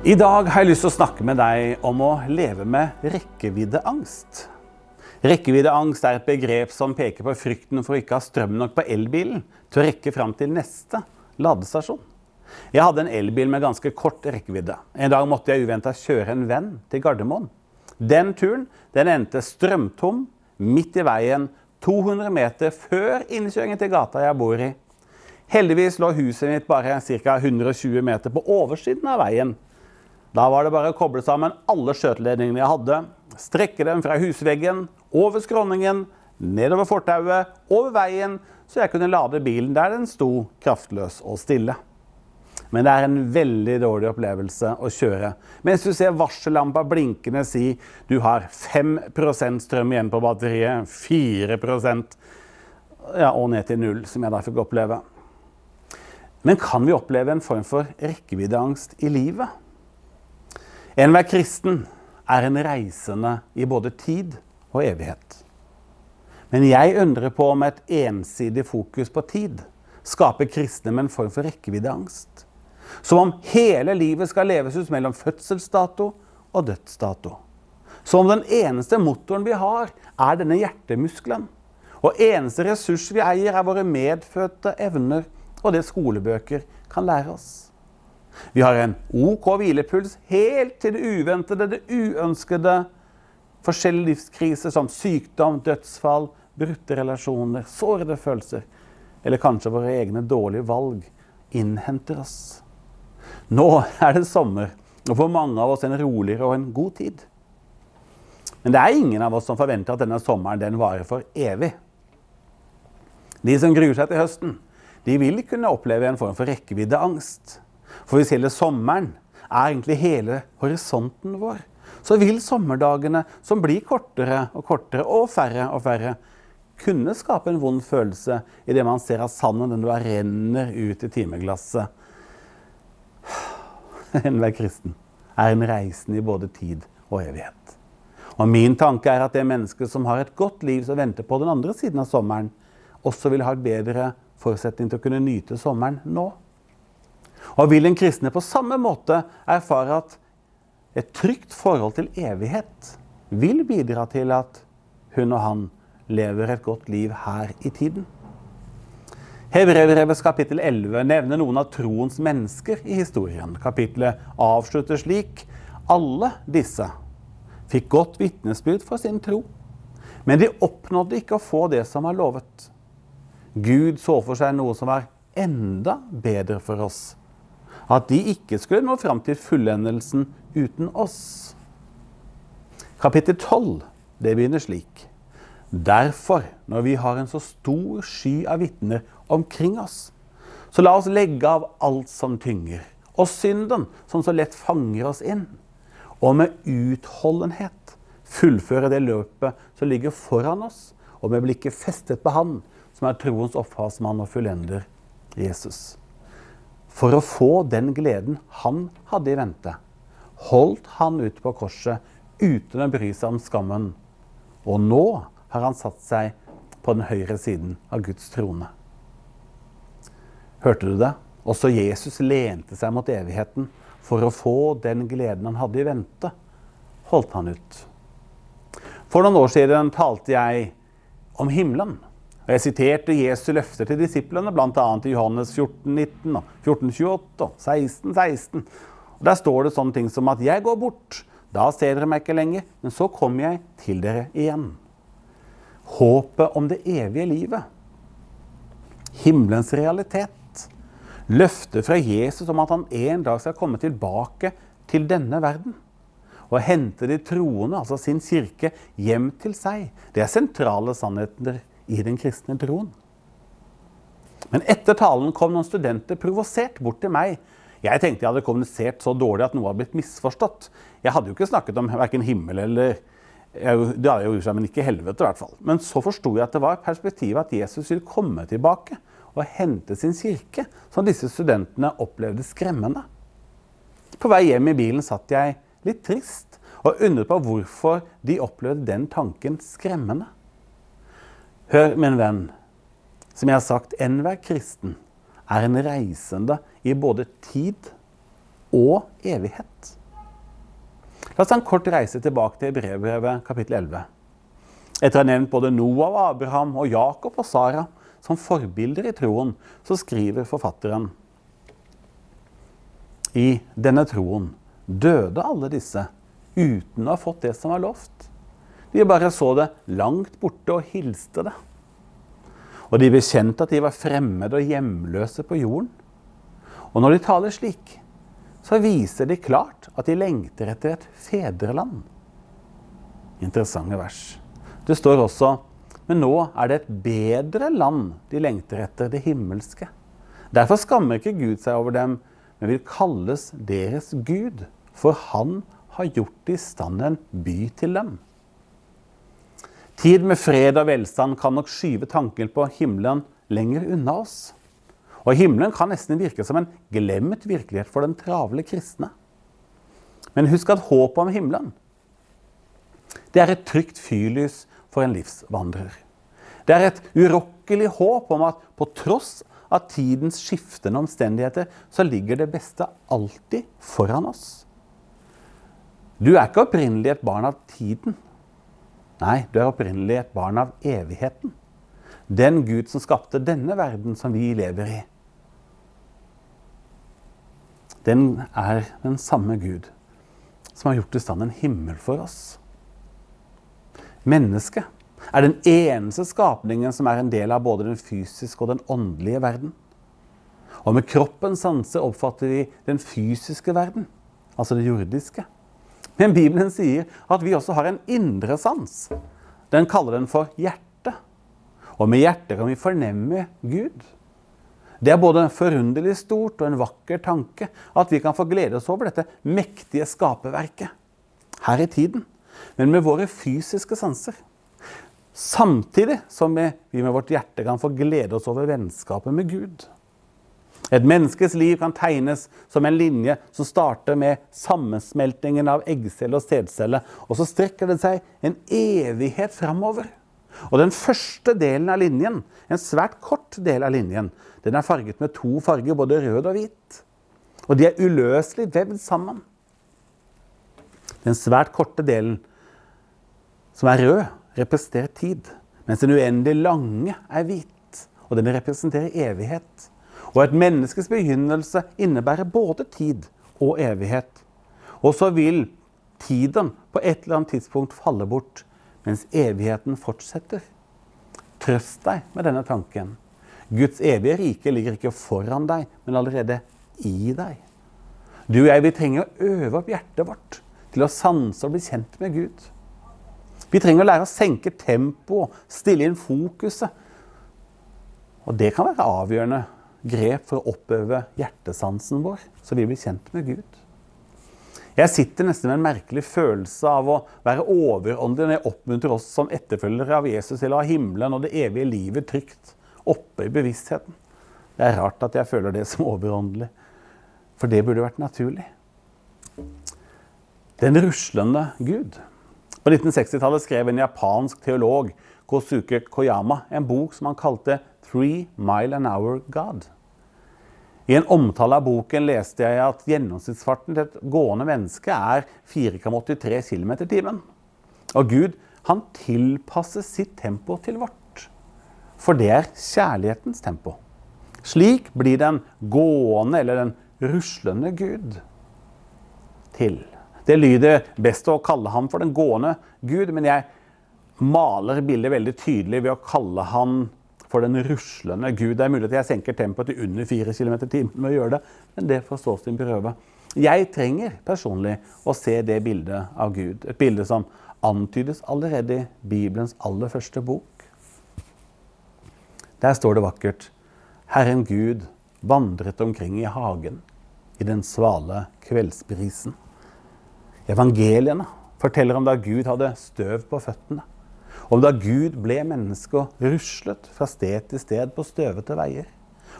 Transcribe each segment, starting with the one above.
I dag har jeg lyst til å snakke med deg om å leve med rekkeviddeangst. Rekkeviddeangst er et begrep som peker på frykten for å ikke ha strøm nok på elbilen til å rekke fram til neste ladestasjon. Jeg hadde en elbil med ganske kort rekkevidde. En dag måtte jeg uventa kjøre en venn til Gardermoen. Den turen den endte strømtom midt i veien 200 meter før innkjøringen til gata jeg bor i. Heldigvis lå huset mitt bare ca. 120 meter på oversiden av veien. Da var det bare å koble sammen alle skjøteledningene jeg hadde, strekke dem fra husveggen, over skråningen, nedover fortauet, over veien, så jeg kunne lade bilen der den sto kraftløs og stille. Men det er en veldig dårlig opplevelse å kjøre mens du ser varsellampa blinkende si du har 5% strøm igjen på batteriet, 4 ja, og ned til null, som jeg da fikk oppleve. Men kan vi oppleve en form for rekkeviddeangst i livet? Enhver kristen er en reisende i både tid og evighet. Men jeg undrer på om et ensidig fokus på tid skaper kristne med en form for rekkeviddeangst. Som om hele livet skal leves ut mellom fødselsdato og dødsdato. Som om den eneste motoren vi har, er denne hjertemuskelen. Og eneste ressurs vi eier, er våre medfødte evner og det skolebøker kan lære oss. Vi har en OK hvilepuls helt til det uventede, det uønskede. Forskjellige livskriser som sykdom, dødsfall, brutte relasjoner, sårede følelser. Eller kanskje våre egne dårlige valg innhenter oss. Nå er det sommer, og for mange av oss en roligere og en god tid. Men det er ingen av oss som forventer at denne sommeren den varer for evig. De som gruer seg til høsten, de vil kunne oppleve en form for rekkeviddeangst. For hvis hele sommeren er egentlig hele horisonten vår, så vil sommerdagene, som blir kortere og kortere og færre og færre, kunne skape en vond følelse idet man ser at sanden den renner ut i timeglasset. Enhver kristen er en reisende i både tid og evighet. Og Min tanke er at det mennesket som har et godt liv som venter på den andre siden av sommeren, også vil ha et bedre forutsetning til å kunne nyte sommeren nå. Og vil en kristne på samme måte erfare at et trygt forhold til evighet vil bidra til at hun og han lever et godt liv her i tiden. Hebrevrevets kapittel 11 nevner noen av troens mennesker i historien. Kapittelet avslutter slik alle disse fikk godt vitnesbyrd for sin tro, men de oppnådde ikke å få det som var lovet. Gud så for seg noe som var enda bedre for oss, at de ikke skulle nå fram til fullendelsen uten oss. Kapittel 12 det begynner slik. Derfor, når vi har en så stor sky av vitner omkring oss, så la oss legge av alt som tynger, og synden som så lett fanger oss inn, og med utholdenhet fullføre det løpet som ligger foran oss, og med blikket festet på Han, som er troens opphavsmann og fullender, Jesus for å få den gleden han hadde i vente, holdt han ut på korset uten å bry seg om skammen. Og nå har han satt seg på den høyre siden av Guds trone. Hørte du det? Også Jesus lente seg mot evigheten for å få den gleden han hadde i vente, holdt han ut. For noen år siden talte jeg om himmelen. Og Jeg siterte Jesu løfter til disiplene, bl.a. i Johannes 14, 19, 14, 28 og 16, 16. Og Der står det sånne ting som at 'jeg går bort', da ser dere meg ikke lenger, men så kommer jeg til dere igjen. Håpet om det evige livet. Himmelens realitet. Løftet fra Jesus om at han en dag skal komme tilbake til denne verden. Og hente de troende, altså sin kirke, hjem til seg. Det er sentrale sannheter i den kristne troen. Men etter talen kom noen studenter provosert bort til meg. Jeg tenkte jeg hadde kommunisert så dårlig at noe hadde blitt misforstått. Jeg hadde jo ikke snakket om verken himmel eller Det hadde jo men ikke helvete, i hvert fall. Men så forsto jeg at det var perspektivet at Jesus ville komme tilbake og hente sin kirke, som disse studentene opplevde skremmende. På vei hjem i bilen satt jeg litt trist og undret på hvorfor de opplevde den tanken skremmende. Hør, min venn. Som jeg har sagt, enhver kristen er en reisende i både tid og evighet. La oss ta en kort reise tilbake til brevbrevet kapittel 11. Etter å ha nevnt både Noah og Abraham og Jakob og Sara som forbilder i troen, så skriver forfatteren I denne troen døde alle disse uten å ha fått det som var lovt. De bare så det langt borte og hilste det. Og de bekjente at de var fremmede og hjemløse på jorden. Og når de taler slik, så viser de klart at de lengter etter et fedreland. Interessante vers. Det står også men nå er det et bedre land de lengter etter, det himmelske. Derfor skammer ikke Gud seg over dem, men vil kalles deres Gud, for han har gjort i stand en by til dem. Tid med fred og velstand kan nok skyve tanken på himmelen lenger unna oss. Og himmelen kan nesten virke som en glemt virkelighet for den travle kristne. Men husk at håpet om himmelen, det er et trygt fyrlys for en livsvandrer. Det er et urokkelig håp om at på tross av tidens skiftende omstendigheter, så ligger det beste alltid foran oss. Du er ikke opprinnelig et barn av tiden. Nei, du er opprinnelig et barn av evigheten. Den Gud som skapte denne verden som vi lever i. Den er den samme Gud som har gjort i stand en himmel for oss. Mennesket er den eneste skapningen som er en del av både den fysiske og den åndelige verden. Og med kroppens sanser oppfatter vi den fysiske verden, altså det jordiske. Men Bibelen sier at vi også har en indre sans. Den kaller den for hjerte. Og med hjertet kan vi fornemme Gud. Det er både forunderlig stort og en vakker tanke at vi kan få glede oss over dette mektige skaperverket her i tiden, men med våre fysiske sanser. Samtidig som vi med vårt hjerte kan få glede oss over vennskapet med Gud. Et menneskes liv kan tegnes som en linje som starter med sammensmeltingen av eggcelle og sædcelle, og så strekker det seg en evighet framover. Og den første delen av linjen, en svært kort del av linjen, den er farget med to farger, både rød og hvit. Og de er uløselig vevd sammen. Den svært korte delen, som er rød, representerer tid, mens den uendelig lange er hvit, og den representerer evighet. Og et menneskes begynnelse innebærer både tid og evighet. Og så vil tiden på et eller annet tidspunkt falle bort, mens evigheten fortsetter. Trøst deg med denne tanken. Guds evige rike ligger ikke foran deg, men allerede i deg. Du og jeg vi trenger å øve opp hjertet vårt til å sanse og bli kjent med Gud. Vi trenger å lære å senke tempoet, stille inn fokuset. Og det kan være avgjørende grep for å oppøve hjertesansen vår, så vi blir kjent med Gud. Jeg sitter nesten med en merkelig følelse av å være overåndelig når jeg oppmuntrer oss som etterfølgere av Jesus til å ha himmelen og det evige livet trygt oppe i bevisstheten. Det er rart at jeg føler det som overåndelig, for det burde vært naturlig. Den ruslende Gud. På 1960-tallet skrev en japansk teolog, Kosuke Koyama, en bok som han kalte Three Mile an Hour God. I en omtale av boken leste jeg at gjennomsnittsfarten til et gående menneske er 4,83 km i timen. Og Gud han tilpasser sitt tempo til vårt. For det er kjærlighetens tempo. Slik blir den gående eller den ruslende Gud til. Det lyder best å kalle ham for den gående Gud, men jeg maler bildet veldig tydelig ved å kalle han for den ruslende Gud. Det er mulig at jeg senker tempoet til under 4 km i timen med å gjøre det, men det får stå sin prøve. Jeg trenger personlig å se det bildet av Gud. Et bilde som antydes allerede i Bibelens aller første bok. Der står det vakkert Herren Gud vandret omkring i hagen i den svale kveldsbrisen. Evangeliene forteller om da Gud hadde støv på føttene. Om da Gud ble menneske og ruslet fra sted til sted på støvete veier.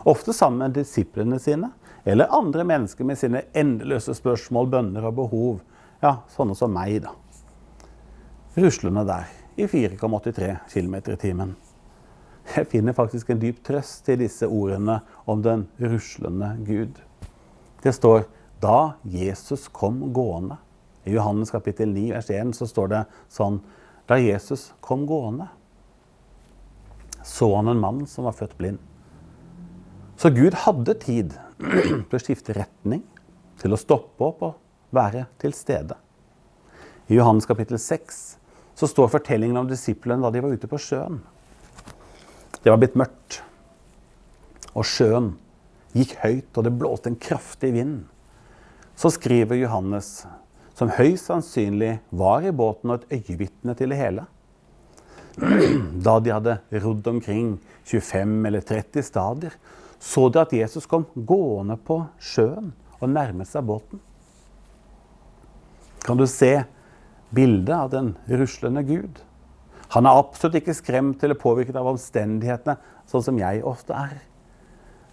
Ofte sammen med disiplene sine, eller andre mennesker med sine endeløse spørsmål, bønner og behov. Ja, sånne som meg, da. Ruslende der i 4,83 km i timen. Jeg finner faktisk en dyp trøst i disse ordene om den ruslende Gud. Det står da Jesus kom gående. I Johannes kapittel 9 vers 1 så står det sånn Da Jesus kom gående, så han en mann som var født blind. Så Gud hadde tid til å skifte retning, til å stoppe opp og være til stede. I Johannes kapittel 6 så står fortellingen om disiplene da de var ute på sjøen. Det var blitt mørkt, og sjøen gikk høyt, og det blåste en kraftig vind. Så skriver Johannes som høyst sannsynlig var i båten og et øyevitne til det hele. Da de hadde rodd omkring 25 eller 30 stadier, så de at Jesus kom gående på sjøen og nærmet seg båten. Kan du se bildet av den ruslende Gud? Han er absolutt ikke skremt eller påvirket av omstendighetene, sånn som jeg ofte er.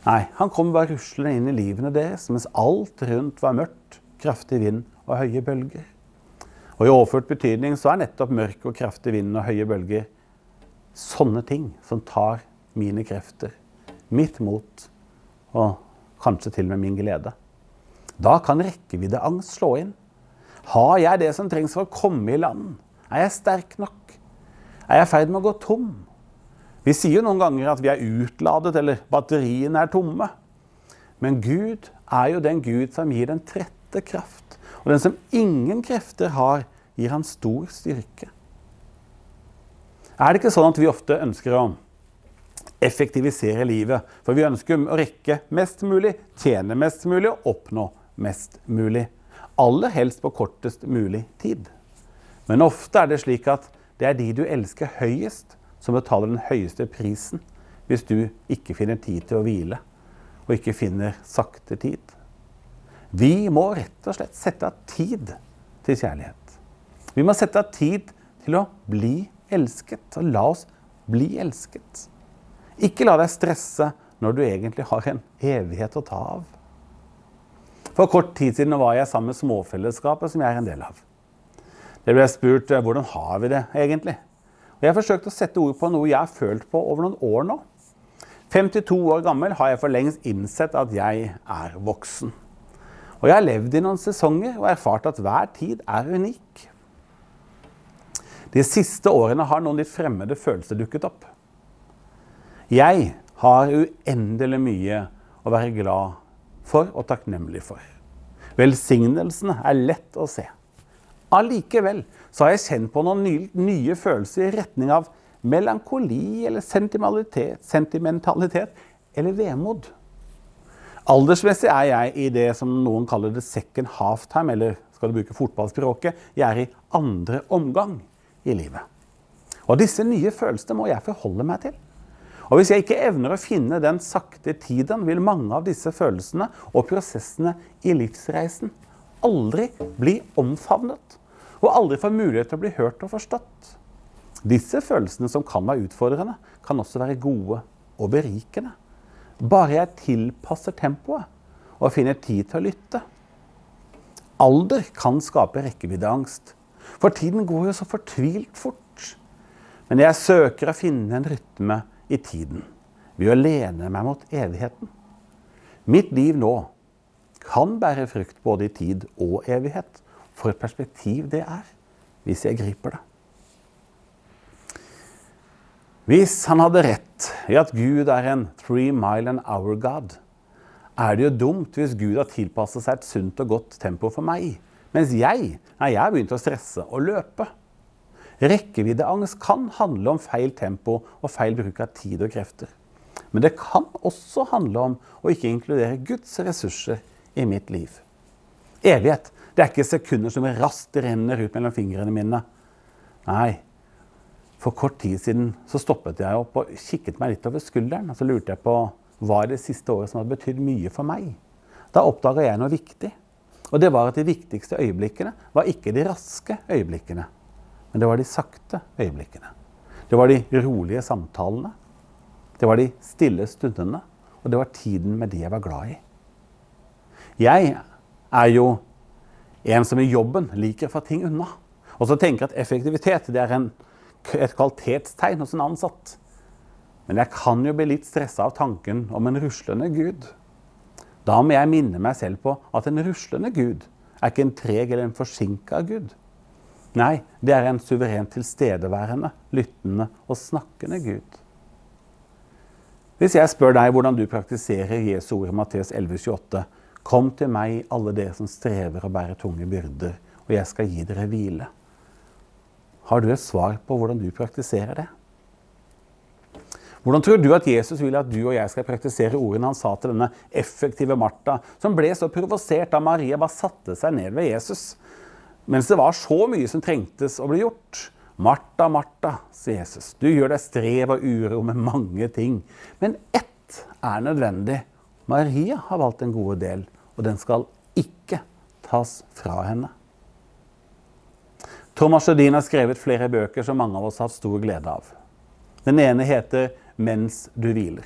Nei, han kom bare ruslende inn i livene deres mens alt rundt var mørkt, kraftig vind og høye bølger. Og I overført betydning så er nettopp mørk og kraftig vind og høye bølger sånne ting som tar mine krefter, mitt mot og kanskje til og med min glede. Da kan rekkeviddeangst slå inn. Har jeg det som trengs for å komme i land? Er jeg sterk nok? Er jeg i ferd med å gå tom? Vi sier jo noen ganger at vi er utladet, eller batteriene er tomme. Men Gud er jo den Gud som gir den trette kraft og den som ingen krefter har, gir han stor styrke. Er det ikke sånn at vi ofte ønsker å effektivisere livet? For vi ønsker å rekke mest mulig, tjene mest mulig og oppnå mest mulig. Aller helst på kortest mulig tid. Men ofte er det slik at det er de du elsker høyest, som betaler den høyeste prisen hvis du ikke finner tid til å hvile, og ikke finner sakte tid. Vi må rett og slett sette av tid til kjærlighet. Vi må sette av tid til å bli elsket, og la oss bli elsket. Ikke la deg stresse når du egentlig har en evighet å ta av. For kort tid siden var jeg sammen med Småfellesskapet, som jeg er en del av. Det ble spurt eh, hvordan har vi det egentlig. Og Jeg forsøkte å sette ord på noe jeg har følt på over noen år nå. 52 år gammel har jeg for lengst innsett at jeg er voksen. Og jeg har levd i noen sesonger og erfart at hver tid er unik. De siste årene har noen litt fremmede følelser dukket opp. Jeg har uendelig mye å være glad for og takknemlig for. Velsignelsene er lett å se. Allikevel så har jeg kjent på noen nye, nye følelser i retning av melankoli eller sentimentalitet, sentimentalitet eller vemod. Aldersmessig er jeg i det som noen kaller det second halftime, eller skal du bruke fotballspråket, jeg er i andre omgang i livet. Og disse nye følelsene må jeg forholde meg til. Og hvis jeg ikke evner å finne den sakte tiden, vil mange av disse følelsene og prosessene i livsreisen aldri bli omfavnet. Og aldri få mulighet til å bli hørt og forstått. Disse følelsene som kan være utfordrende, kan også være gode og berikende. Bare jeg tilpasser tempoet og finner tid til å lytte. Alder kan skape rekkeviddeangst, for tiden går jo så fortvilt fort. Men jeg søker å finne en rytme i tiden ved å lene meg mot evigheten. Mitt liv nå kan bære frukt både i tid og evighet. For et perspektiv det er, hvis jeg griper det. Hvis han hadde rett i at Gud er en three mile an hour God, er det jo dumt hvis Gud har tilpasset seg et sunt og godt tempo for meg, mens jeg, jeg har begynt å stresse og løpe. Rekkeviddeangst kan handle om feil tempo og feil bruk av tid og krefter. Men det kan også handle om å ikke inkludere Guds ressurser i mitt liv. Evighet det er ikke sekunder som raskt renner ut mellom fingrene mine. Nei, for kort tid siden så stoppet jeg opp og kikket meg litt over skulderen. Og så lurte jeg på hva det siste året som hadde betydd mye for meg. Da oppdaga jeg noe viktig. Og det var at de viktigste øyeblikkene var ikke de raske øyeblikkene, men det var de sakte øyeblikkene. Det var de rolige samtalene. Det var de stille stundene. Og det var tiden med de jeg var glad i. Jeg er jo en som i jobben liker å få ting unna. Og så tenker jeg at effektivitet det er en et kvalitetstegn hos en ansatt. Men jeg kan jo bli litt stressa av tanken om en ruslende Gud. Da må jeg minne meg selv på at en ruslende Gud er ikke en treg eller en forsinka Gud. Nei, det er en suverent tilstedeværende, lyttende og snakkende Gud. Hvis jeg spør deg hvordan du praktiserer Jesu ord i Matteus 11,28.: Kom til meg, alle dere som strever og bærer tunge byrder, og jeg skal gi dere hvile. Har du et svar på hvordan du praktiserer det? Hvordan tror du at Jesus vil at du og jeg skal praktisere ordene han sa til denne effektive Martha, som ble så provosert da Maria bare satte seg ned ved Jesus, mens det var så mye som trengtes å bli gjort? Martha, Martha, sier Jesus, du gjør deg strev og uro med mange ting, men ett er nødvendig. Maria har valgt en god del, og den skal ikke tas fra henne. Thomas Sjødin har skrevet flere bøker som mange av oss har hatt stor glede av. Den ene heter mens du hviler.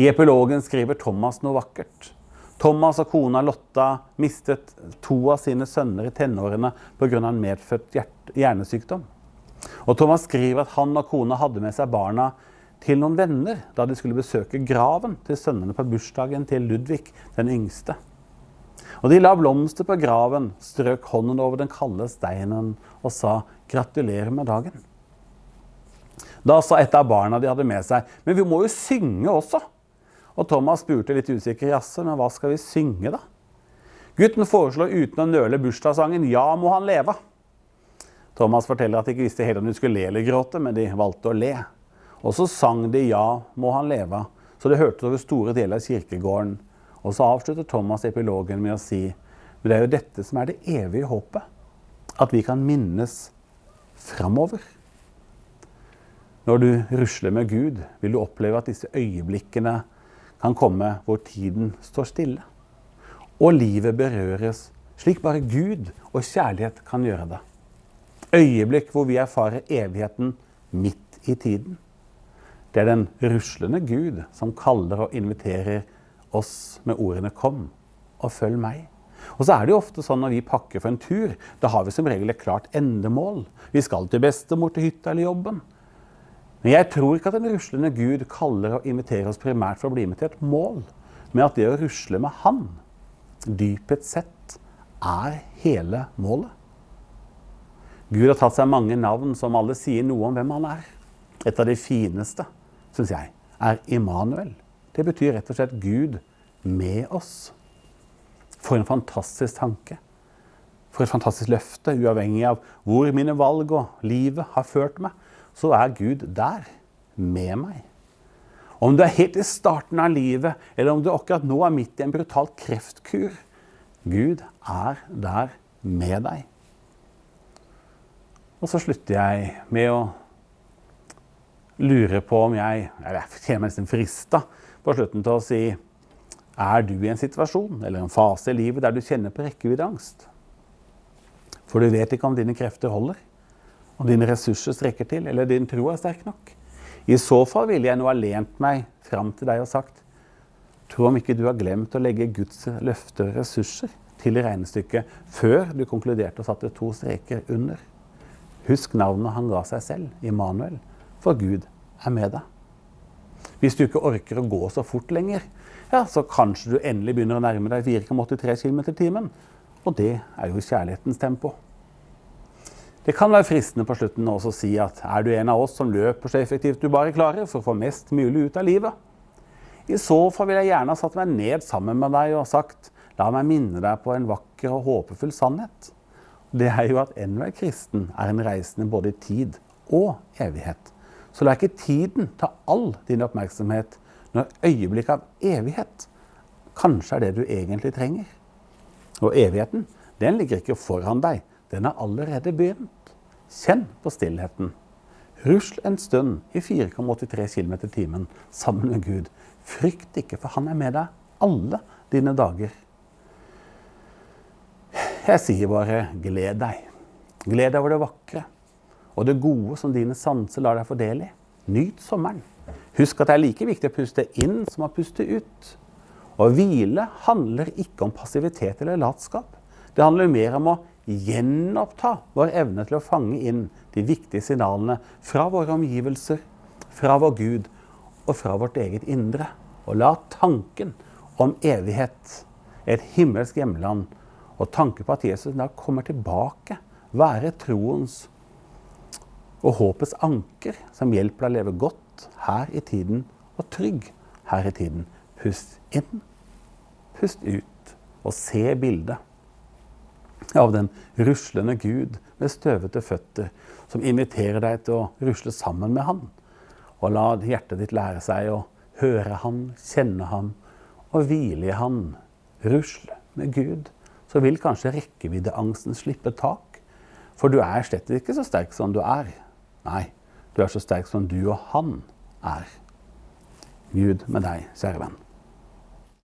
I epilogen skriver Thomas noe vakkert. Thomas og kona Lotta mistet to av sine sønner i tenårene pga. en medfødt hjernesykdom. Og Thomas skriver at han og kona hadde med seg barna til noen venner da de skulle besøke graven til sønnene på bursdagen til Ludvig den yngste. Og De la blomster på graven, strøk hånden over den kalde steinen og sa 'gratulerer med dagen'. Da sa et av barna de hadde med seg, men vi må jo synge også. Og Thomas spurte litt usikker, jaså, men hva skal vi synge, da? Gutten foreslår uten å nøle bursdagssangen 'Ja, må han leve'. Thomas forteller at de ikke visste helt om de skulle le eller gråte, men de valgte å le. Og så sang de 'Ja, må han leve', så det hørtes over store deler av kirkegården. Og så avslutter Thomas epilogen med å si det er jo dette som er det evige håpet. At vi kan minnes framover. Når du rusler med Gud, vil du oppleve at disse øyeblikkene kan komme hvor tiden står stille. Og livet berøres slik bare Gud og kjærlighet kan gjøre det. Øyeblikk hvor vi erfarer evigheten midt i tiden. Det er den ruslende Gud som kaller og inviterer oss med ordene 'Kom og følg meg'. Og så er det jo ofte sånn når vi pakker for en tur, da har vi som regel et klart endemål. Vi skal til bestemor, til hytta eller jobben. Men jeg tror ikke at en ruslende Gud kaller og inviterer oss primært for å bli med til et mål, men at det å rusle med Han dypet sett er hele målet. Gud har tatt seg mange navn som alle sier noe om hvem han er. Et av de fineste, syns jeg, er Immanuel. Det betyr rett og slett Gud med oss. For en fantastisk tanke. For et fantastisk løfte, uavhengig av hvor mine valg og livet har ført meg så er Gud der med meg. Om du er helt i starten av livet, eller om du akkurat nå er midt i en brutal kreftkur Gud er der med deg. Og så slutter jeg med å lure på om jeg Jeg kjenner meg nesten frista på slutten til å si Er du i en situasjon eller en fase i livet der du kjenner på rekkeviddeangst? For du vet ikke om dine krefter holder om dine ressurser strekker til, eller din tro er sterk nok. I så fall ville jeg nå ha lent meg fram til deg og sagt Tro om ikke du har glemt å legge Guds løfter og ressurser til regnestykket før du konkluderte og satte to streker under. Husk navnet han ga seg selv, Immanuel, for Gud er med deg. Hvis du ikke orker å gå så fort lenger, ja, så kanskje du endelig begynner å nærme deg 4,83 km i timen. Og det er jo kjærlighetens tempo. Det kan være fristende på slutten å si at er du en av oss som løper så effektivt du bare klarer for å få mest mulig ut av livet? I så fall vil jeg gjerne ha satt meg ned sammen med deg og sagt la meg minne deg på en vakker og håpefull sannhet. Det er jo at enhver kristen er en reisende både i tid og evighet. Så la ikke tiden ta all din oppmerksomhet når øyeblikket av evighet kanskje er det du egentlig trenger. Og evigheten, den ligger ikke foran deg den har allerede begynt. Kjenn på stillheten. Rusl en stund i 4,83 km i timen sammen med Gud. Frykt ikke, for han er med deg alle dine dager. Jeg sier bare gled deg. Gled deg over det vakre og det gode som dine sanser lar deg fordele i. Nyt sommeren. Husk at det er like viktig å puste inn som å puste ut. Å hvile handler ikke om passivitet eller latskap. Det handler mer om å gjenoppta vår evne til å fange inn de viktige signalene fra våre omgivelser, fra vår Gud og fra vårt eget indre. Og la tanken om evighet, et himmelsk hjemland, og tanke på at Jesus da kommer tilbake, være troens og håpets anker som hjelper deg å leve godt her i tiden og trygg her i tiden. Pust inn, pust ut, og se bildet av den ruslende Gud med støvete føtter, som inviterer deg til å rusle sammen med Han. Og la hjertet ditt lære seg å høre Han, kjenne Han og hvile i Han. Rusle med Gud. Så vil kanskje rekkeviddeangsten slippe tak. For du er slett ikke så sterk som du er. Nei, du er så sterk som du og Han er. Gud med deg, kjære venn.